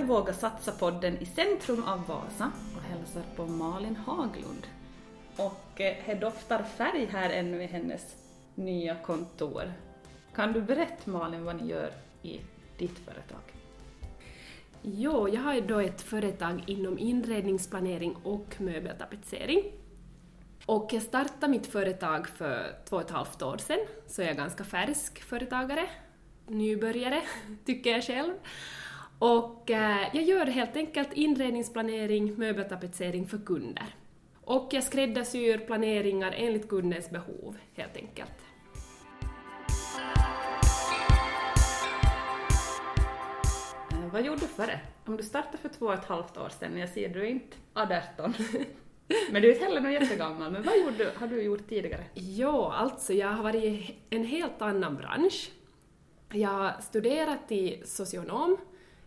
är Våga satsa-podden i centrum av Vasa och hälsar på Malin Haglund. Och eh, det doftar färg här ännu i hennes nya kontor. Kan du berätta Malin vad ni gör i ditt företag? Jo, jag har då ett företag inom inredningsplanering och möbeltapetsering. Och jag startade mitt företag för två och ett halvt år sedan, så jag är ganska färsk företagare, nybörjare tycker jag själv. Och eh, jag gör helt enkelt inredningsplanering, möbeltapetsering för kunder. Och jag skräddarsyr planeringar enligt kundens behov, helt enkelt. Eh, vad gjorde du före? Om du startade för två och ett halvt år sedan, jag ser du är inte 18, men du är inte heller någon jättegammal, men vad gjorde du, har du gjort tidigare? Jo, alltså jag har varit i en helt annan bransch. Jag har studerat till socionom,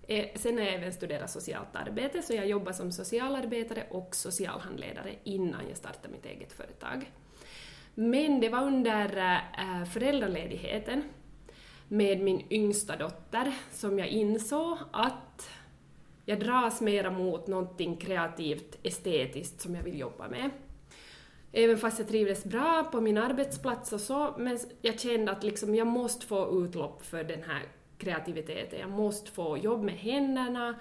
Eh, sen har jag även studerat socialt arbete, så jag jobbar som socialarbetare och socialhandledare innan jag startade mitt eget företag. Men det var under eh, föräldraledigheten med min yngsta dotter som jag insåg att jag dras mera mot någonting kreativt, estetiskt som jag vill jobba med. Även fast jag trivdes bra på min arbetsplats och så, men jag kände att liksom jag måste få utlopp för den här kreativiteten. Jag måste få jobb med händerna,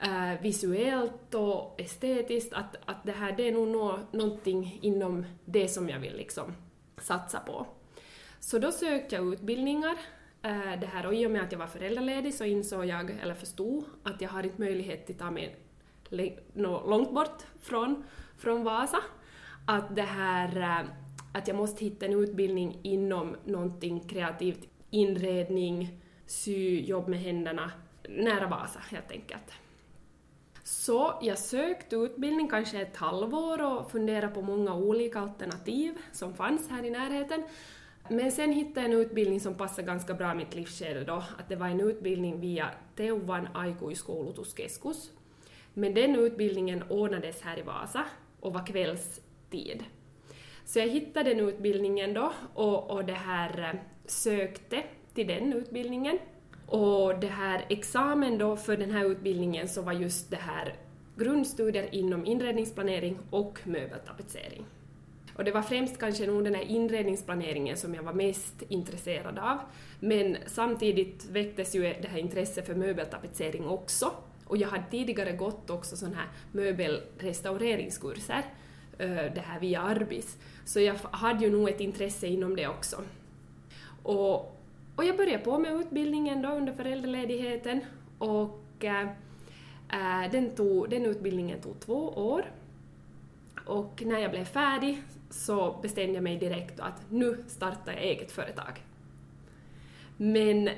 eh, visuellt och estetiskt, att, att det här det är nog nå, någonting inom det som jag vill liksom satsa på. Så då sökte jag utbildningar Eh, det här och i och med att jag var föräldraledig så insåg jag, eller förstod, att jag har inte möjlighet att ta mig långt bort från, från Vasa. Att det här eh, att jag måste hitta en utbildning inom någonting kreativt, inredning, sy, jobb med händerna, nära Vasa helt enkelt. Så jag sökte utbildning kanske ett halvår och funderade på många olika alternativ som fanns här i närheten. Men sen hittade jag en utbildning som passade ganska bra i mitt livsskede då, att det var en utbildning via Teuvan aikuiskoulutuskeskus. Men den utbildningen ordnades här i Vasa och var kvällstid. Så jag hittade den utbildningen då och, och det här eh, sökte till den utbildningen. Och det här examen då för den här utbildningen så var just det här grundstudier inom inredningsplanering och möbeltapetsering. Och det var främst kanske nog den här inredningsplaneringen som jag var mest intresserad av. Men samtidigt väcktes ju det här intresset för möbeltapetsering också. Och jag hade tidigare gått också sådana här möbelrestaureringskurser, eh, det här via Arbis. Så jag hade ju nog ett intresse inom det också. Och, och jag började på med utbildningen då under föräldraledigheten och äh, den, tog, den utbildningen tog två år. Och när jag blev färdig så bestämde jag mig direkt att nu startar jag eget företag. Men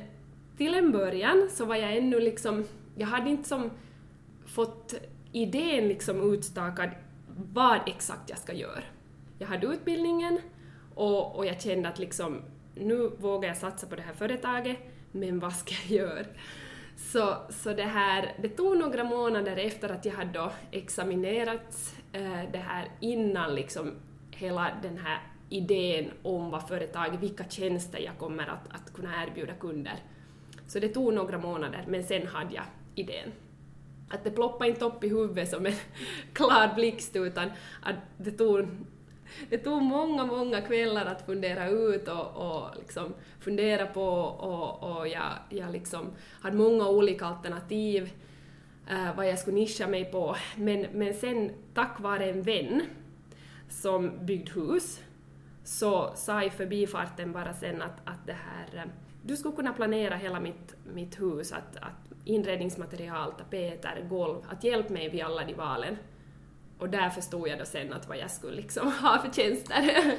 till en början så var jag ännu liksom, jag hade inte som fått idén liksom utstakad vad exakt jag ska göra. Jag hade utbildningen och, och jag kände att liksom, nu vågar jag satsa på det här företaget, men vad ska jag göra? Så, så det här, det tog några månader efter att jag hade då examinerats eh, det här innan liksom hela den här idén om vad företaget, vilka tjänster jag kommer att, att kunna erbjuda kunder. Så det tog några månader, men sen hade jag idén. Att det ploppade inte upp i huvudet som en klar blixt, utan att det tog, det tog många, många kvällar att fundera ut och, och liksom fundera på och, och jag, jag liksom hade många olika alternativ uh, vad jag skulle nischa mig på. Men, men sen tack vare en vän som byggde hus så sa i förbifarten bara sen att, att det här, eh, du skulle kunna planera hela mitt, mitt hus, att, att inredningsmaterial, tapeter, golv, att hjälpa mig vid alla de valen. Och där förstod jag då sen att vad jag skulle liksom ha för tjänster.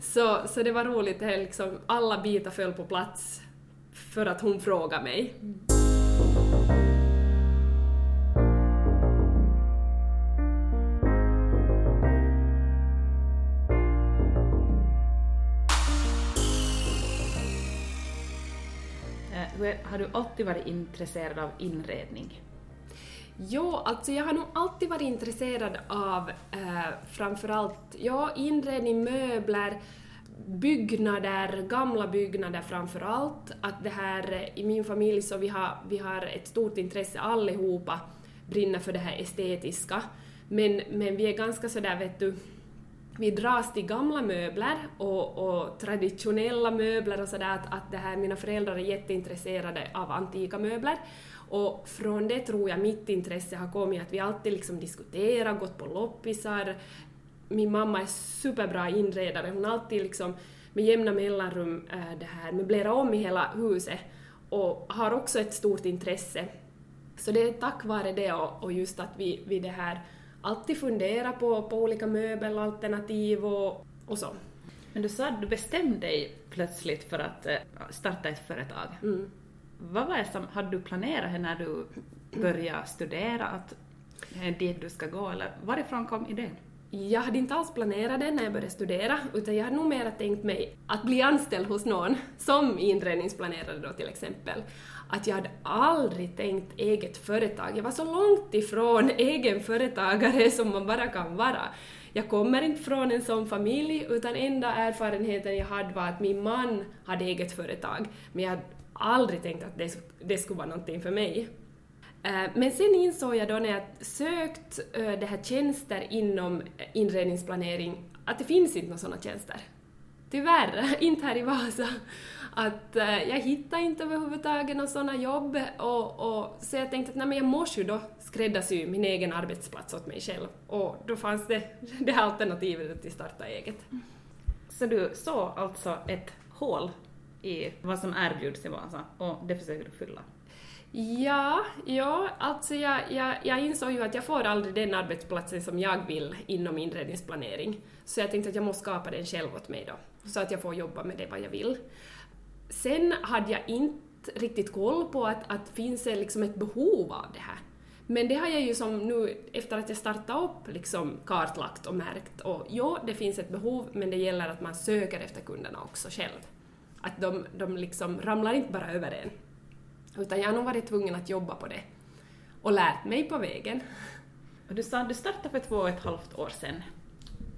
så, så det var roligt, det liksom, alla bitar föll på plats för att hon frågade mig. Eh, har du alltid varit intresserad av inredning? Jo, alltså jag har nog alltid varit intresserad av eh, framförallt ja, inredning, möbler, byggnader, gamla byggnader framför allt. Att det här, i min familj så vi har vi har ett stort intresse allihopa, brinner för det här estetiska. Men, men vi är ganska sådär, vet du, vi dras till gamla möbler och, och traditionella möbler och sådär, att, att det här, mina föräldrar är jätteintresserade av antika möbler. Och från det tror jag mitt intresse har kommit, att vi alltid liksom diskuterar, gått på loppisar. Min mamma är superbra inredare, hon har alltid liksom med jämna mellanrum äh, det här möblerat om i hela huset och har också ett stort intresse. Så det är tack vare det och, och just att vi, vi det här alltid funderar på, på olika möbelalternativ och, och så. Men du sa att du bestämde dig plötsligt för att eh, starta ett företag. Mm. Vad var det som, hade du planerat när du började studera att det är dit du ska gå eller varifrån kom idén? Jag hade inte alls planerat det när jag började studera, utan jag hade nog mera tänkt mig att bli anställd hos någon, som inredningsplanerare då till exempel. Att jag hade aldrig tänkt eget företag. Jag var så långt ifrån egen företagare som man bara kan vara. Jag kommer inte från en sån familj, utan enda erfarenheten jag hade var att min man hade eget företag, men jag hade aldrig tänkt att det, det skulle vara någonting för mig. Eh, men sen insåg jag då när jag sökt eh, det här tjänster inom eh, inredningsplanering att det finns inte några sådana tjänster. Tyvärr, inte här i Vasa. Att eh, jag hittade inte överhuvudtaget några sådana jobb och, och, så jag tänkte att nej, men jag måste ju då skräddarsy min egen arbetsplats åt mig själv. Och då fanns det det här alternativet att starta eget. Så du såg alltså ett hål i vad som erbjuds i Vasa och det försöker du fylla? Ja, ja alltså jag, jag, jag insåg ju att jag får aldrig den arbetsplatsen som jag vill inom inredningsplanering. Så jag tänkte att jag måste skapa den själv åt mig då, så att jag får jobba med det vad jag vill. Sen hade jag inte riktigt koll på att, att finns det liksom ett behov av det här. Men det har jag ju som nu, efter att jag startade upp, liksom kartlagt och märkt. Och ja, det finns ett behov, men det gäller att man söker efter kunderna också själv. Att de, de liksom ramlar inte bara över en. Utan jag har nog varit tvungen att jobba på det. Och lärt mig på vägen. Och du sa att du startade för två och ett halvt år sedan.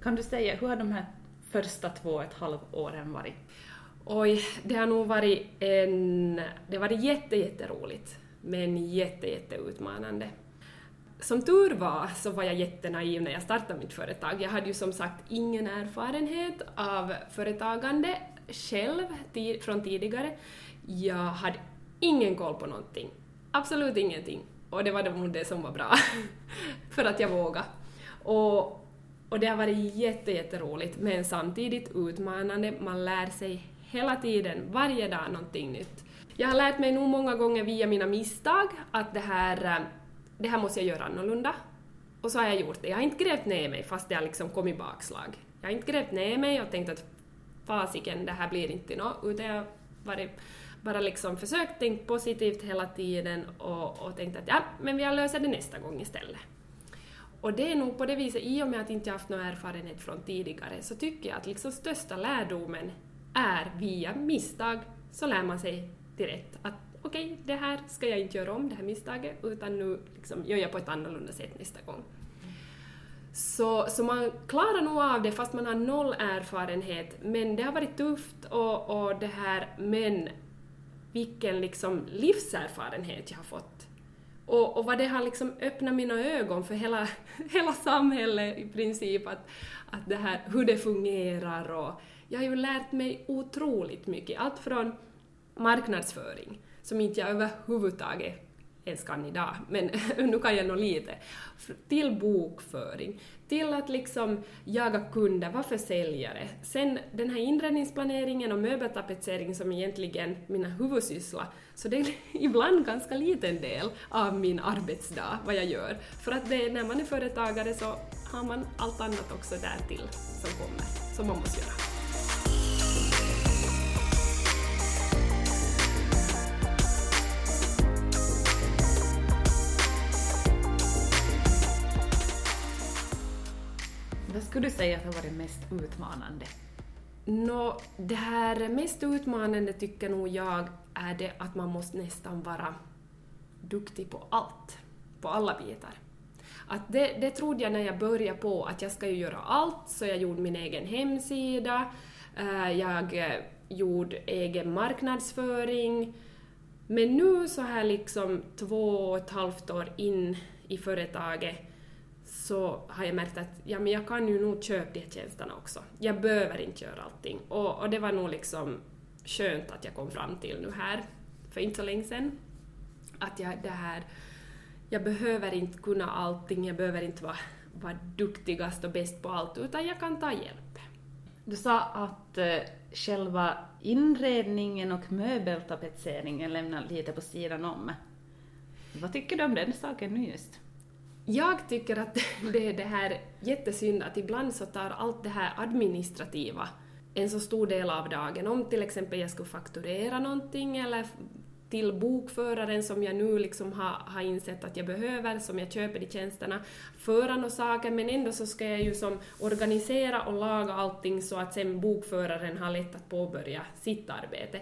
Kan du säga, hur har de här första två och ett halvt åren varit? Oj, det har nog varit en... Det har varit jätte, jätteroligt, men jätte, jätteutmanande. Som tur var så var jag jättenaiv när jag startade mitt företag. Jag hade ju som sagt ingen erfarenhet av företagande själv från tidigare. Jag hade ingen koll på någonting. Absolut ingenting. Och det var nog det som var bra. för att jag vågade. Och, och det har varit jätte, jätteroligt, men samtidigt utmanande. Man lär sig hela tiden, varje dag någonting nytt. Jag har lärt mig nog många gånger via mina misstag att det här, eh, det här måste jag göra annorlunda. Och så har jag gjort det. Jag har inte grävt ner mig fast det har liksom kommit bakslag. Jag har inte grävt ner mig och tänkt att fasiken, det här blir inte något, utan jag har varit bara liksom försökt tänka positivt hela tiden och, och tänkt att ja, men vi löser det nästa gång istället. Och det är nog på det viset, i och med att jag inte haft någon erfarenhet från tidigare, så tycker jag att liksom största lärdomen är via misstag, så lär man sig direkt att okej, okay, det här ska jag inte göra om, det här misstaget, utan nu liksom gör jag på ett annorlunda sätt nästa gång. Så, så man klarar nog av det fast man har noll erfarenhet, men det har varit tufft och, och det här, men vilken liksom livserfarenhet jag har fått. Och, och vad det har liksom öppnat mina ögon för hela, hela samhället i princip, att, att det här, hur det fungerar och jag har ju lärt mig otroligt mycket, allt från marknadsföring, som inte jag överhuvudtaget ens kan idag, men nu kan jag nog lite, till bokföring, till att liksom jaga kunder, vara försäljare. Sen den här inredningsplaneringen och möbeltapetsering som egentligen mina huvudsyssla, så det är ibland ganska liten del av min arbetsdag, vad jag gör. För att det, när man är företagare så har man allt annat också därtill som kommer, som man måste göra. Skulle du säga att har varit mest utmanande? Nå, det här mest utmanande tycker nog jag är det att man måste nästan vara duktig på allt, på alla bitar. Att det, det trodde jag när jag började på, att jag ska ju göra allt, så jag gjorde min egen hemsida, eh, jag eh, gjorde egen marknadsföring. Men nu så här liksom två och ett halvt år in i företaget så har jag märkt att ja, men jag kan ju nog köpa de tjänsterna också. Jag behöver inte göra allting. Och, och det var nog liksom skönt att jag kom fram till nu här, för inte så länge sedan, att jag, det här, jag behöver inte kunna allting, jag behöver inte vara, vara duktigast och bäst på allt, utan jag kan ta hjälp. Du sa att eh, själva inredningen och möbeltapetseringen lämnar lite på sidan om. Vad tycker du om den saken nu just? Jag tycker att det är det här jättesynd att ibland så tar allt det här administrativa en så stor del av dagen. Om till exempel jag skulle fakturera någonting eller till bokföraren som jag nu liksom har, har insett att jag behöver, som jag köper de tjänsterna, föra några saker, men ändå så ska jag ju som organisera och laga allting så att sen bokföraren har lätt att påbörja sitt arbete.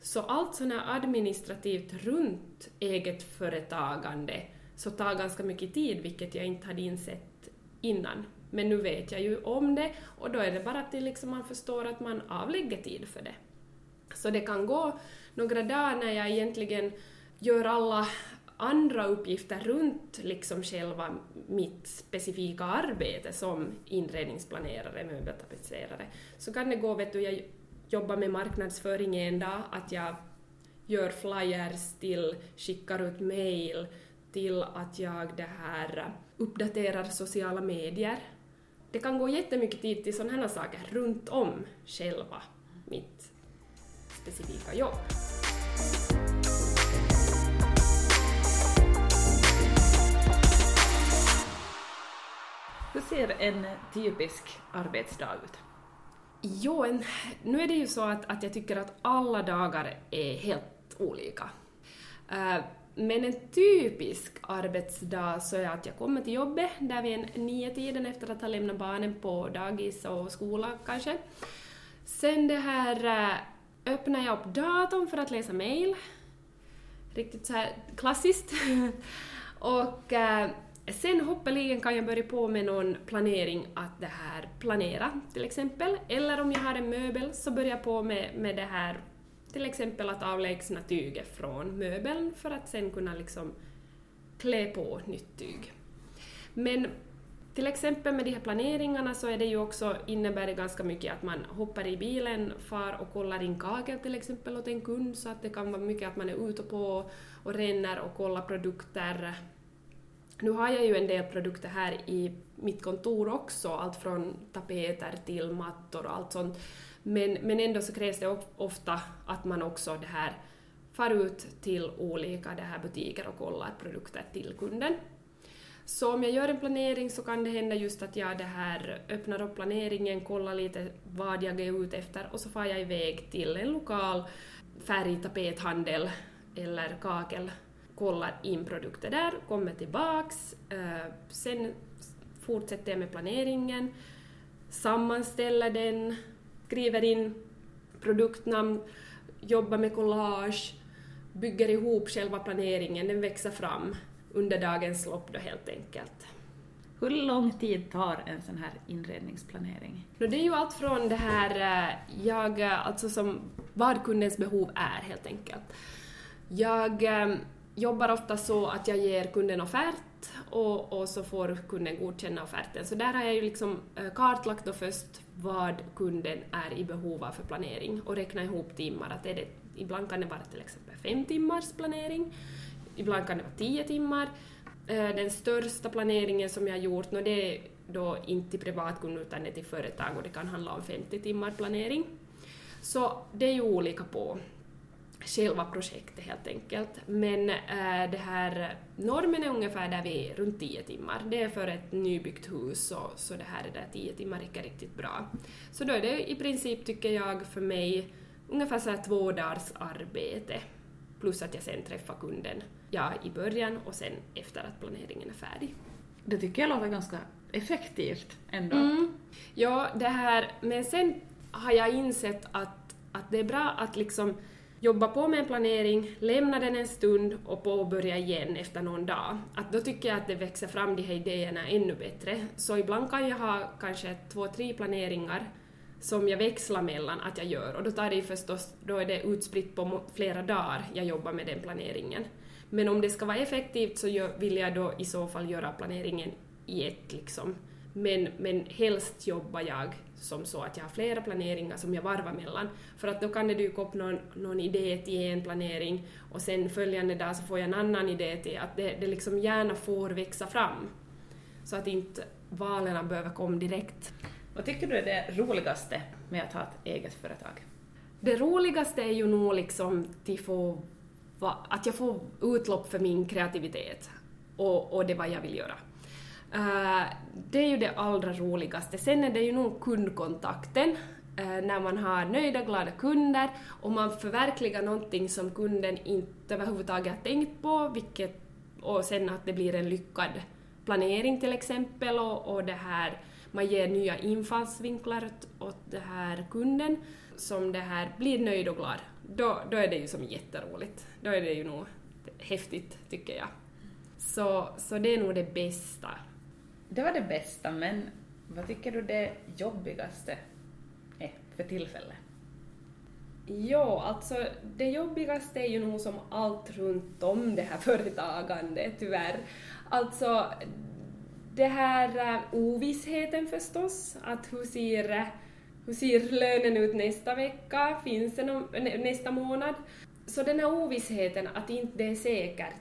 Så allt sånt här administrativt runt eget företagande så tar ganska mycket tid, vilket jag inte hade insett innan. Men nu vet jag ju om det och då är det bara att liksom man förstår att man avlägger tid för det. Så det kan gå några dagar när jag egentligen gör alla andra uppgifter runt liksom själva mitt specifika arbete som inredningsplanerare, möbeltapetserare, så kan det gå, vet du, jag jobbar med marknadsföring en dag, att jag gör flyers till, skickar ut mail, till att jag det här uppdaterar sociala medier. Det kan gå jättemycket tid till sådana här saker runt om själva mitt specifika jobb. Hur ser en typisk arbetsdag ut? Jo, en, nu är det ju så att, att jag tycker att alla dagar är helt olika. Uh, men en typisk arbetsdag så är att jag kommer till jobbet där vid en nio tiden efter att ha lämnat barnen på dagis och skola kanske. Sen det här eh, öppnar jag upp datorn för att läsa mail. Riktigt så här klassiskt. och eh, sen hoppeligen kan jag börja på med någon planering att det här planera till exempel. Eller om jag har en möbel så börjar jag på med, med det här till exempel att avlägsna tyget från möbeln för att sen kunna liksom klä på nytt tyg. Men till exempel med de här planeringarna så är det ju också, innebär det ganska mycket att man hoppar i bilen, far och kollar in kagel till exempel åt en kund så att det kan vara mycket att man är ute på och ränner och kollar produkter. Nu har jag ju en del produkter här i mitt kontor också, allt från tapeter till mattor och allt sånt. Men, men ändå så krävs det ofta att man också det här far ut till olika det här butiker och kollar produkter till kunden. Så om jag gör en planering så kan det hända just att jag det här öppnar upp planeringen, kollar lite vad jag är ute efter och så far jag iväg till en lokal färgtapethandel eller kakel, kollar in produkter där, kommer tillbaks, eh, sen fortsätter jag med planeringen, sammanställer den, skriver in produktnamn, jobbar med collage, bygger ihop själva planeringen, den växer fram under dagens lopp då helt enkelt. Hur lång tid tar en sån här inredningsplanering? Det är ju allt från det här, eh, jag, eh, alltså som vad kundens behov är helt enkelt. Jag eh, jobbar ofta så att jag ger kunden offert och, och så får kunden godkänna offerten. Så där har jag ju liksom kartlagt då först vad kunden är i behov av för planering och räkna ihop timmar. Att är det, ibland kan det vara till exempel fem timmars planering, ibland kan det vara tio timmar. Eh, den största planeringen som jag har gjort, det är då inte till privatkund utan det är till företag och det kan handla om 50 timmar planering. Så det är ju olika på själva projektet helt enkelt. Men äh, det här, normen är ungefär där vi är runt 10 timmar. Det är för ett nybyggt hus så, så det här är där 10 timmar räcker riktigt bra. Så då är det i princip, tycker jag, för mig ungefär så här två dagars arbete. Plus att jag sen träffar kunden, ja, i början och sen efter att planeringen är färdig. Det tycker jag låter ganska effektivt ändå. Mm. Ja, det här, men sen har jag insett att, att det är bra att liksom jobba på med en planering, lämna den en stund och påbörja igen efter någon dag. Att då tycker jag att det växer fram de här idéerna ännu bättre. Så ibland kan jag ha kanske två, tre planeringar som jag växlar mellan att jag gör och då tar det ju förstås, då är det utspritt på flera dagar jag jobbar med den planeringen. Men om det ska vara effektivt så vill jag då i så fall göra planeringen i ett liksom. Men, men helst jobbar jag som så att jag har flera planeringar som jag varvar mellan. För att då kan det dyka upp någon, någon idé till en planering och sen följande dag så får jag en annan idé till att det, det liksom gärna får växa fram. Så att inte valen behöver komma direkt. Vad tycker du är det roligaste med att ha ett eget företag? Det roligaste är ju nog liksom få, att jag får utlopp för min kreativitet och, och det vad jag vill göra. Uh, det är ju det allra roligaste. Sen är det ju nog kundkontakten, uh, när man har nöjda, glada kunder och man förverkligar någonting som kunden inte överhuvudtaget har tänkt på, vilket, och sen att det blir en lyckad planering till exempel och, och det här, man ger nya infallsvinklar åt det här kunden som det här blir nöjd och glad. Då, då är det ju som jätteroligt. Då är det ju nog häftigt, tycker jag. Så, så det är nog det bästa det var det bästa, men vad tycker du det jobbigaste är för tillfället? Ja, alltså det jobbigaste är ju nog som allt runt om det här företagandet, tyvärr. Alltså, det här eh, ovissheten förstås, att hur ser, eh, hur ser lönen ut nästa vecka, finns det någon, nästa månad? Så den här ovissheten, att inte det är säkert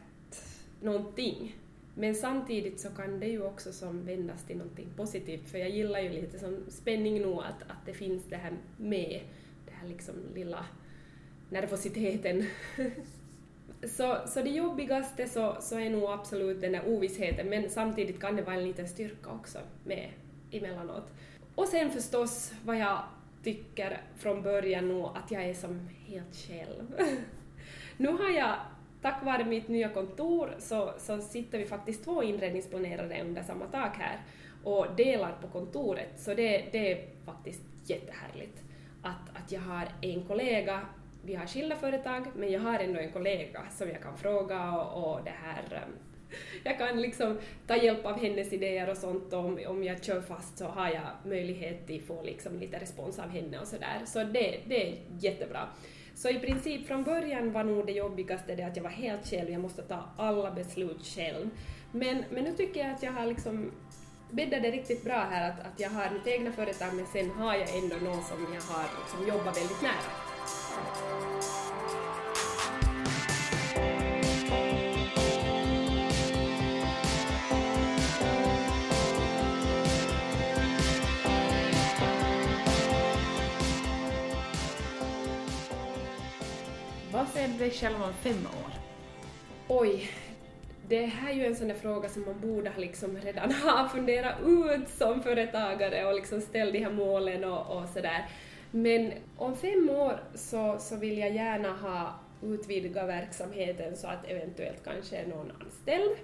någonting. Men samtidigt så kan det ju också som vändas till någonting positivt, för jag gillar ju lite som spänning nog att, att det finns det här med, det här liksom lilla nervositeten. så, så det jobbigaste så, så är nog absolut den där ovissheten, men samtidigt kan det vara en liten styrka också med emellanåt. Och sen förstås vad jag tycker från början nog att jag är som helt själv. nu har jag tack vare mitt nya kontor så, så sitter vi faktiskt två inredningsplanerare under samma tak här och delar på kontoret, så det, det är faktiskt jättehärligt att, att jag har en kollega vi har skilda företag, men jag har ändå en kollega som jag kan fråga och, och det här ehm, jag kan liksom ta hjälp av hennes idéer och sånt om, om jag kör fast så har jag möjlighet att få liksom lite respons av henne och sådär. Så det, det är jättebra. Så i princip från början var nog det jobbigaste det att jag var helt själv, jag måste ta alla beslut själv. Men, men nu tycker jag att jag har liksom bäddat det riktigt bra här, att, att jag har mitt egna företag men sen har jag ändå någon som jag har som jobbar väldigt nära. Vad dig själv om fem år? Oj, det här är ju en sån där fråga som man borde ha liksom redan ha funderat ut som företagare och liksom ställt de här målen och, och sådär. Men om fem år så, så vill jag gärna ha utvidgat verksamheten så att eventuellt kanske någon anställd.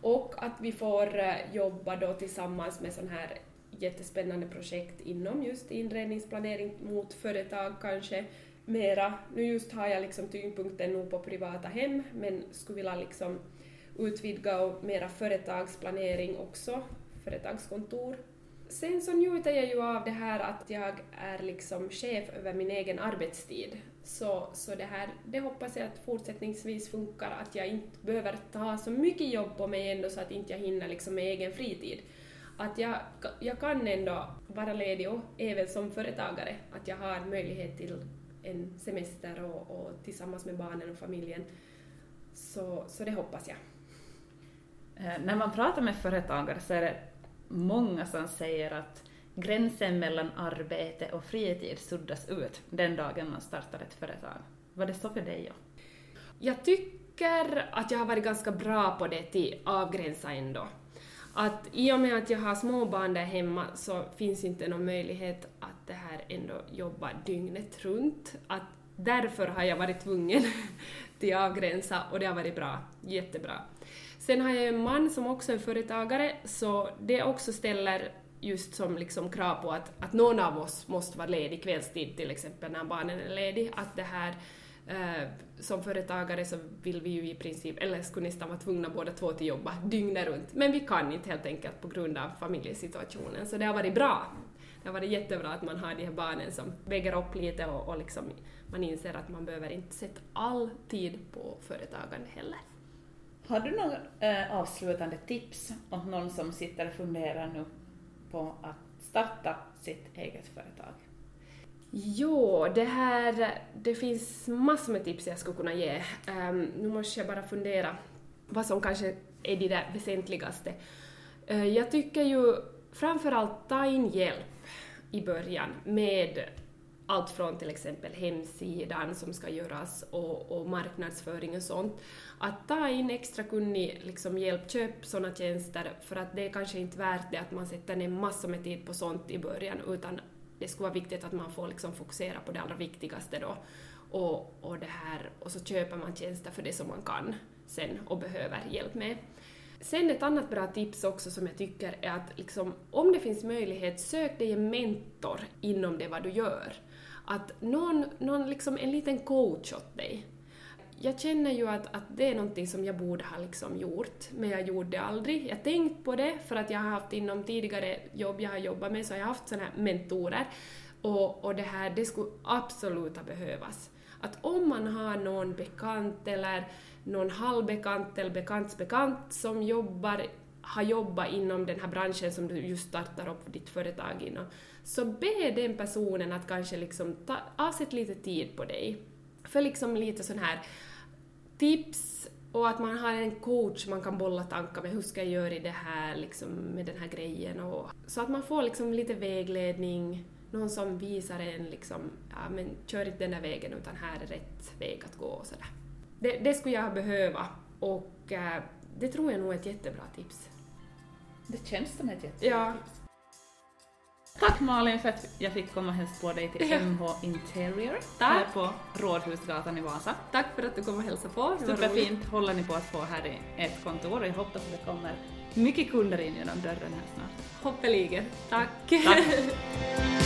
Och att vi får eh, jobba då tillsammans med sådana här jättespännande projekt inom just inredningsplanering mot företag kanske, mera. Nu just har jag liksom tyngdpunkten nog på privata hem, men skulle vilja liksom utvidga och mera företagsplanering också, företagskontor. Sen så njuter jag ju av det här att jag är liksom chef över min egen arbetstid. Så, så det här, det hoppas jag att fortsättningsvis funkar, att jag inte behöver ta så mycket jobb på mig ändå så att inte jag hinner liksom med egen fritid. Att jag, jag kan ändå vara ledig och även som företagare, att jag har möjlighet till en semester och, och tillsammans med barnen och familjen. Så, så det hoppas jag. Eh, när man pratar med företagare så är det många som säger att gränsen mellan arbete och fritid suddas ut den dagen man startar ett företag. Var det så för dig? Ja? Jag tycker att jag har varit ganska bra på det till avgränsa ändå att i och med att jag har småbarn där hemma så finns inte någon möjlighet att det här ändå jobbar dygnet runt. Att därför har jag varit tvungen till att avgränsa och det har varit bra, jättebra. Sen har jag en man som också är företagare, så det också ställer just som liksom krav på att, att någon av oss måste vara ledig kvällstid till exempel när barnen är ledig, att det här Eh, som företagare så vill vi ju i princip, eller skulle nästan vara tvungna båda två till jobba dygnet runt, men vi kan inte helt enkelt på grund av familjesituationen, så det har varit bra det har varit jättebra att man har de här barnen som väger upp lite och, och liksom, man inser att man behöver inte sätta all tid på företagande heller. Har du några eh, avslutande tips åt någon som sitter och funderar nu på att starta sitt eget företag? Jo, det här, det finns massor med tips jag skulle kunna ge. Um, nu måste jag bara fundera vad som kanske är det där väsentligaste. Uh, jag tycker ju framförallt ta in hjälp i början med allt från till exempel hemsidan som ska göras och, och marknadsföring och sånt. Att ta in extra kunnig liksom, hjälp, köp sådana tjänster för att det är kanske inte värt det att man sätter ner massor med tid på sånt i början utan det skulle vara viktigt att man får liksom fokusera på det allra viktigaste då. Och, och, det här, och så köper man tjänster för det som man kan sen och behöver hjälp med. Sen ett annat bra tips också som jag tycker är att liksom, om det finns möjlighet, sök dig en mentor inom det vad du gör. Att någon, någon liksom, en liten coach åt dig. Jag känner ju att, att det är någonting som jag borde ha liksom gjort, men jag gjorde det aldrig. Jag tänkt på det för att jag har haft inom tidigare jobb jag har jobbat med så har jag haft sådana här mentorer och, och det här, det skulle absolut behövas. Att om man har någon bekant eller någon halvbekant eller bekants bekant som jobbar, har jobbat inom den här branschen som du just startar upp ditt företag inom, så be den personen att kanske liksom ta, avsätt lite tid på dig. För liksom lite sån här tips och att man har en coach man kan bolla tankar med, hur ska jag göra i det här, liksom, med den här grejen och så att man får liksom lite vägledning, någon som visar en liksom, ja men kör inte den där vägen utan här är rätt väg att gå och sådär. Det, det skulle jag behöva och äh, det tror jag nog är ett jättebra tips. Det känns som ett jättebra Ja. tips. Tack Malin för att jag fick komma och hälsa på dig till. MH Interior Tack. här på Rådhusgatan i Vasa. Tack för att du kom och hälsade på. Superfint håller ni på att få här i ert kontor och jag hoppas att det kommer mycket kunder in genom dörren här snart. Hoppeligen. Tack. Tack.